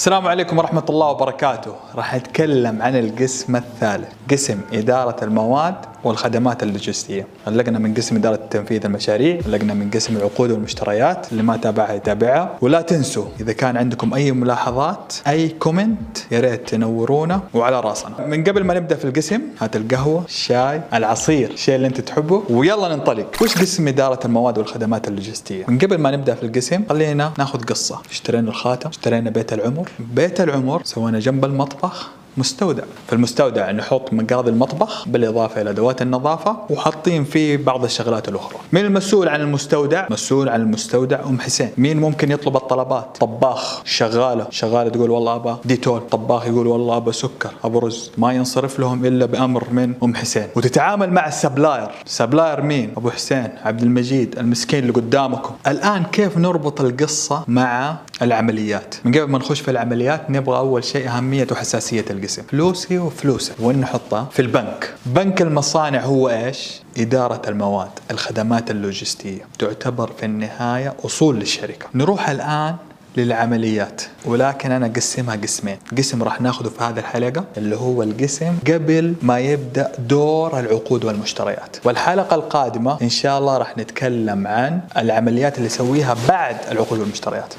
السلام عليكم ورحمة الله وبركاته. راح نتكلم عن القسم الثالث قسم إدارة المواد والخدمات اللوجستية. علقنا من قسم إدارة تنفيذ المشاريع علقنا من قسم العقود والمشتريات اللي ما تابعها يتابعها. ولا تنسوا إذا كان عندكم أي ملاحظات أي comment يا ريت تنورونا وعلى راسنا. من قبل ما نبدأ في القسم هات القهوة الشاي العصير الشيء اللي أنت تحبه ويلا ننطلق. وش قسم إدارة المواد والخدمات اللوجستية؟ من قبل ما نبدأ في القسم خلينا ناخذ قصة. اشترينا الخاتم اشترينا بيت العمر بيت العمر سوينا جنب المطبخ. مستودع. في المستودع نحط مقاضي المطبخ بالإضافة إلى أدوات النظافة وحاطين فيه بعض الشغلات الأخرى. من المسؤول عن المستودع؟ مسؤول عن المستودع أم حسين. مين ممكن يطلب الطلبات؟ طباخ شغالة. شغالة تقول والله أبا ديتول طباخ يقول والله أبا سكر أبو رز. ما ينصرف لهم إلا بأمر من أم حسين. وتتعامل مع ال supplier. supplier مين؟ أبو حسين عبد المجيد المسكين اللي قدامكم. الآن كيف نربط القصة مع العمليات؟ من قبل ما نخش في العمليات نبغى أول شيء أهمية وحساسية القسم. فلوسي وفلوسك. وين نحطها في البنك. بنك المصانع هو إيش؟ إدارة المواد الخدمات اللوجستية. تعتبر في النهاية أصول للشركة. نروح الآن للعمليات. ولكن أنا أقسمها قسمين. قسم راح ناخذه في هذه الحلقة اللي هو القسم قبل ما يبدأ دور العقود والمشتريات. والحلقة القادمة إن شاء الله راح نتكلم عن العمليات اللي نسويها بعد العقود والمشتريات.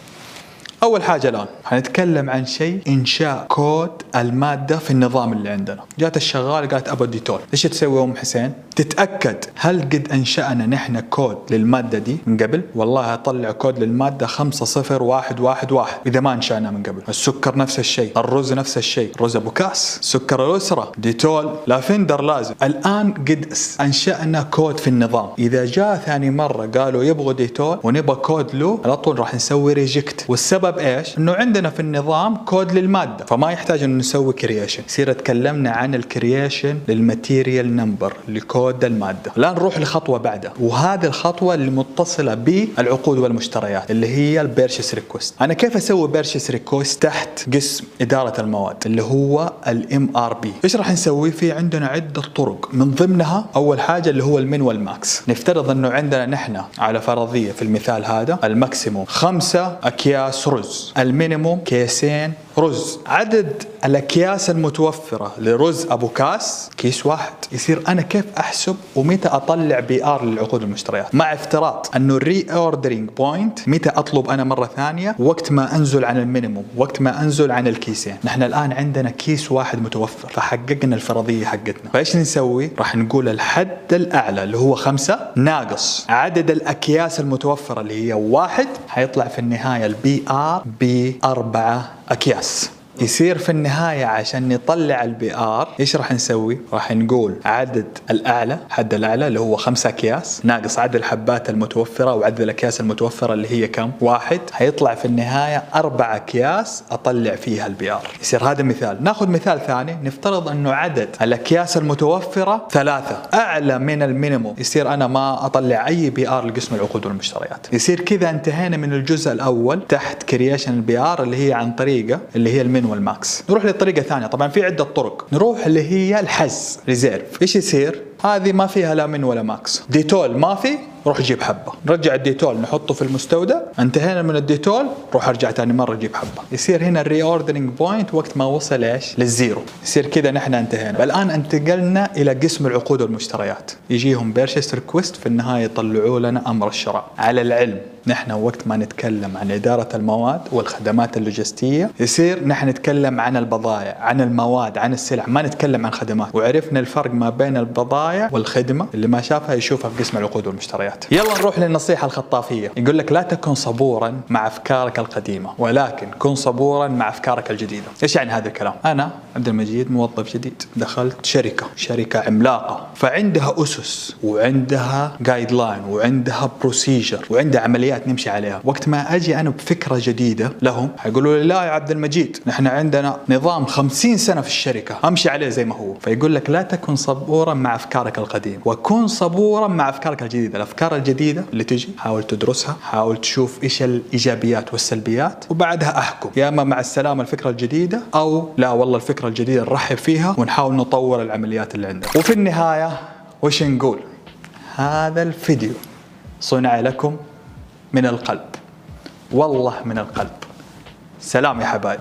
أول حاجة الآن. حنتكلم عن شيء إنشاء كود المادة في النظام اللي عندنا. جات الشغال قالت ابى ديتول إيش تسوي أم حسين؟ تتأكد هل قد أنشأنا نحن كود للمادة دي من قبل؟ والله أطلع كود للمادة 50111 إذا ما أنشأنا من قبل. السكر نفس الشيء الرز نفس الشيء رز أبو كاس سكر الأسرة ديتول لافندر لازم. الآن قد أنشأنا كود في النظام. إذا جاء ثاني مرة قالوا يبغوا ديتول ونبغى كود له على طول راح نسوي reject والسبب إيش؟ إنه عندنا في النظام كود للمادة فما يحتاج إنه نسوي creation يصير تكلمنا عن ال creation لل material number لكود المادة. الان نروح لخطوة بعدها. وهذه الخطوة اللي متصلة بالعقود والمشتريات اللي هي ال purchase request أنا كيف أسوي purchase request تحت قسم إدارة المواد؟ اللي هو ال MRP إيش راح نسوي؟ فيه عندنا عدة طرق. من ضمنها أول حاجة اللي هو ال min وال max. نفترض إنه عندنا نحن على فرضية في المثال هذا ال maximum خمسة أكياس رز. ال minimum كيسين رز. عدد الأكياس المتوفرة لرز أبو كاس كيس واحد. يصير أنا كيف أحسب ومتى أطلع PR للعقود والمشتريات مع افتراض انه ال reordering point متى أطلب أنا مرة ثانية؟ وقت ما أنزل عن ال minimum وقت ما أنزل عن الكيسين. نحن الآن عندنا كيس واحد متوفر فحققنا الفرضية حقتنا. فإيش نسوي؟ راح نقول الحد الأعلى اللي هو خمسة ناقص عدد الأكياس المتوفرة اللي هي واحد حيطلع في النهاية ال PR بأربعة أكياس. يصير في النهاية عشان نطلع ال PR إيش راح نسوي؟ راح نقول عدد الاعلى حد الاعلى اللي هو خمسة أكياس ناقص عدد الحبات المتوفرة وعدد الأكياس المتوفرة اللي هي كم؟ واحد. حيطلع في النهاية أربع أكياس أطلع فيها ال PR يصير هذا مثال. ناخذ مثال ثاني. نفترض أنه عدد الأكياس المتوفرة ثلاثة. أعلى من ال minimum. يصير أنا ما أطلع أي PR لقسم العقود والمشتريات. يصير كذا انتهينا من الجزء الأول تحت creation ال PR اللي هي عن طريقة اللي هي ال min وال max. نروح للطريقه ثانية. طبعا في عدة طرق. نروح اللي هي ال has reserve. إيش يصير؟ هذه ما فيها لا min ولا max. ديتول ما في روح جيب حبة. نرجع الديتول نحطه في المستودع. انتهينا من الديتول روح ارجع ثاني مرة جيب حبة. يصير هنا ال reordering point وقت ما وصل إيش؟ لل zero. يصير كذا نحن انتهينا. الآن انتقلنا إلى قسم العقود والمشتريات. يجيهم purchase request في النهاية يطلعوا لنا أمر الشراء. على العلم نحن وقت ما نتكلم عن إدارة المواد والخدمات اللوجستية يصير نحن نتكلم عن البضائع عن المواد عن السلع. ما نتكلم عن خدمات. وعرفنا الفرق ما بين البضائع والخدمة. اللي ما شافها يشوفها في قسم العقود والمشتريات. يلا نروح للنصيحة الخطافية. يقول لك لا تكن صبورا مع أفكارك القديمة ولكن كن صبورا مع أفكارك الجديدة. إيش يعني هذا الكلام؟ أنا عبد المجيد موظف جديد دخلت شركة شركة عملاقة. فعندها أسس وعندها guideline وعندها procedure وعندها عمليات نمشي عليها. وقت ما أجي أنا بفكرة جديدة لهم حيقولوا لي لا يا عبد المجيد نحن عندنا نظام خمسين سنة في الشركة أمشي عليه زي ما هو. فيقول لك لا تكن صبورا مع أفكارك القديمة وكن صبورا مع أفكارك الجديدة. الأفكار الجديدة اللي تجي حاول تدرسها حاول تشوف إيش الإيجابيات والسلبيات وبعدها أحكم. يا أما مع السلامة الفكرة الجديدة أو لا والله الفكرة الجديدة نرحب فيها ونحاول نطور العمليات اللي عندنا. وفي النهاية وش نقول؟ هذا الفيديو صنع لكم من القلب. والله من القلب. سلام يا حبايب.